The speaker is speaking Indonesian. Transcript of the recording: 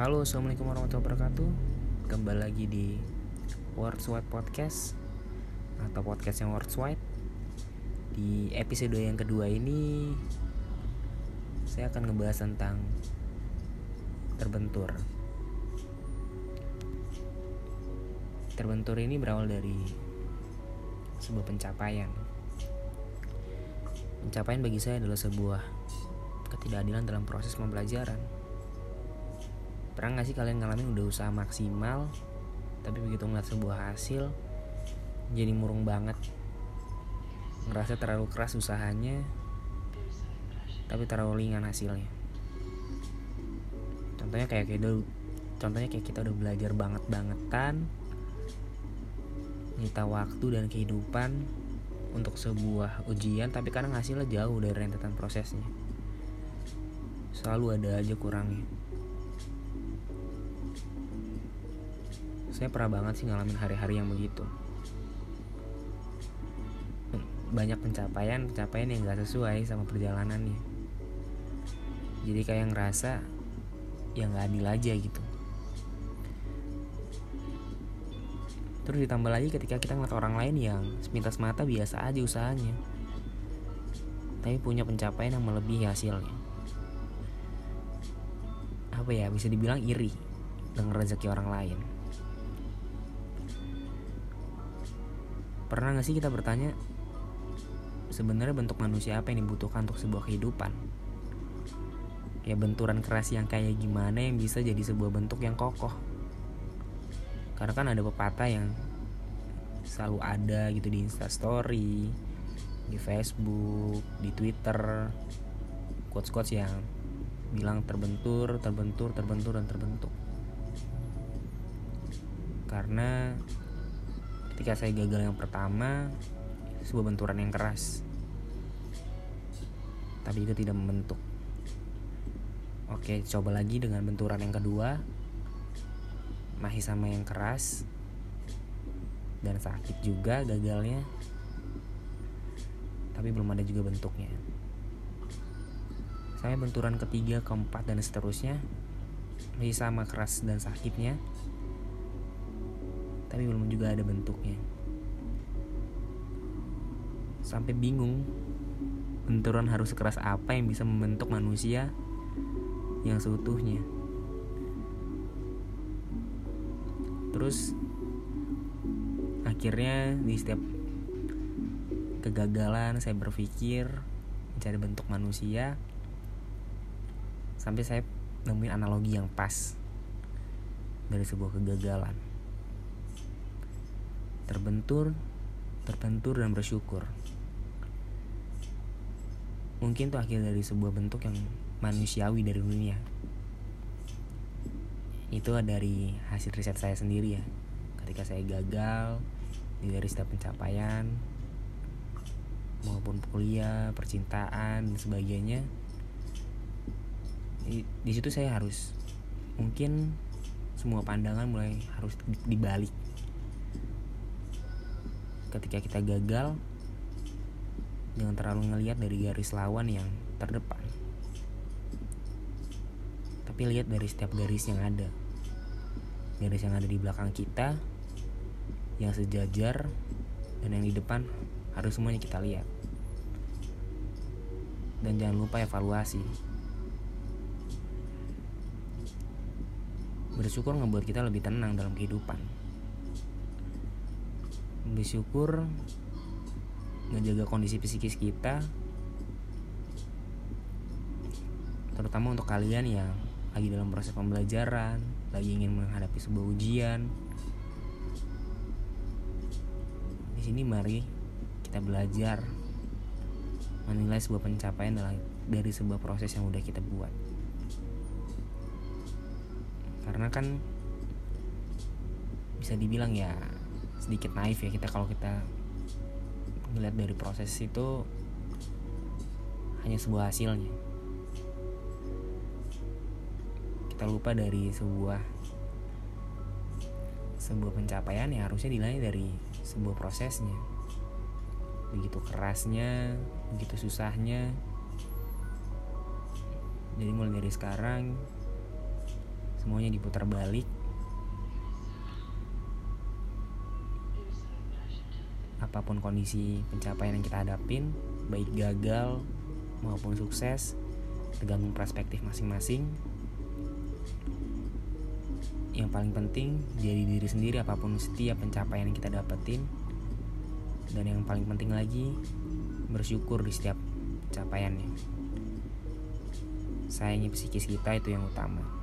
Halo, assalamualaikum warahmatullahi wabarakatuh. Kembali lagi di Words Wide Podcast atau podcast yang Words Wide. Di episode yang kedua ini, saya akan ngebahas tentang terbentur. Terbentur ini berawal dari sebuah pencapaian. Pencapaian bagi saya adalah sebuah ketidakadilan dalam proses pembelajaran pernah gak sih kalian ngalamin udah usaha maksimal tapi begitu ngeliat sebuah hasil jadi murung banget? Ngerasa terlalu keras usahanya tapi terlalu ringan hasilnya. Contohnya kayak kita contohnya kayak kita udah belajar banget bangetan nyita waktu dan kehidupan untuk sebuah ujian tapi kadang hasilnya jauh dari rentetan prosesnya. Selalu ada aja kurangnya saya pernah banget sih ngalamin hari-hari yang begitu. Banyak pencapaian pencapaian yang gak sesuai sama perjalanannya. Jadi kayak ngerasa yang gak adil aja gitu. Terus ditambah lagi ketika kita ngeliat orang lain yang sepintas mata biasa aja usahanya. Tapi punya pencapaian yang melebihi hasilnya. Apa ya bisa dibilang iri dengan rezeki orang lain Pernah gak sih kita bertanya Sebenarnya bentuk manusia apa yang dibutuhkan untuk sebuah kehidupan? Ya benturan keras yang kayak gimana yang bisa jadi sebuah bentuk yang kokoh. Karena kan ada pepatah yang selalu ada gitu di instastory Di Facebook, di Twitter Quotes-quotes yang bilang terbentur, terbentur, terbentur, dan terbentuk. Karena ketika saya gagal yang pertama sebuah benturan yang keras. Tapi itu tidak membentuk. Oke coba lagi dengan benturan yang kedua. Masih sama yang keras. Dan sakit juga gagalnya. Tapi belum ada juga bentuknya. Sampai benturan ketiga keempat dan seterusnya. Masih sama keras dan sakitnya tapi belum juga ada bentuknya. Sampai bingung, benturan harus sekeras apa yang bisa membentuk manusia yang seutuhnya. Terus akhirnya di setiap kegagalan saya berpikir mencari bentuk manusia sampai saya nemuin analogi yang pas dari sebuah kegagalan terbentur, terbentur dan bersyukur. Mungkin itu akhir dari sebuah bentuk yang manusiawi dari dunia. Itu dari hasil riset saya sendiri ya. Ketika saya gagal dari setiap pencapaian maupun kuliah, percintaan dan sebagainya. Di, di situ saya harus mungkin semua pandangan mulai harus dibalik ketika kita gagal jangan terlalu ngelihat dari garis lawan yang terdepan. Tapi lihat dari setiap garis yang ada. Garis yang ada di belakang kita yang sejajar dan yang di depan harus semuanya kita lihat. Dan jangan lupa evaluasi. Bersyukur ngebuat kita lebih tenang dalam kehidupan bersyukur ngejaga kondisi psikis kita terutama untuk kalian yang lagi dalam proses pembelajaran lagi ingin menghadapi sebuah ujian. Di sini mari kita belajar menilai sebuah pencapaian dari sebuah proses yang udah kita buat. Karena kan bisa dibilang ya sedikit naif ya kita kalau kita melihat dari proses itu hanya sebuah hasilnya. Kita lupa dari sebuah sebuah pencapaian yang harusnya dinilai dari sebuah prosesnya. Begitu kerasnya begitu susahnya. Jadi mulai dari sekarang semuanya diputar balik apa pun kondisi pencapaian yang kita hadapin baik gagal maupun sukses tergantung perspektif masing-masing. Yang paling penting jadi diri sendiri apa pun setiap pencapaian yang kita dapetin. Dan yang paling penting lagi bersyukur di setiap capaiannya sayangi psikis kita itu yang utama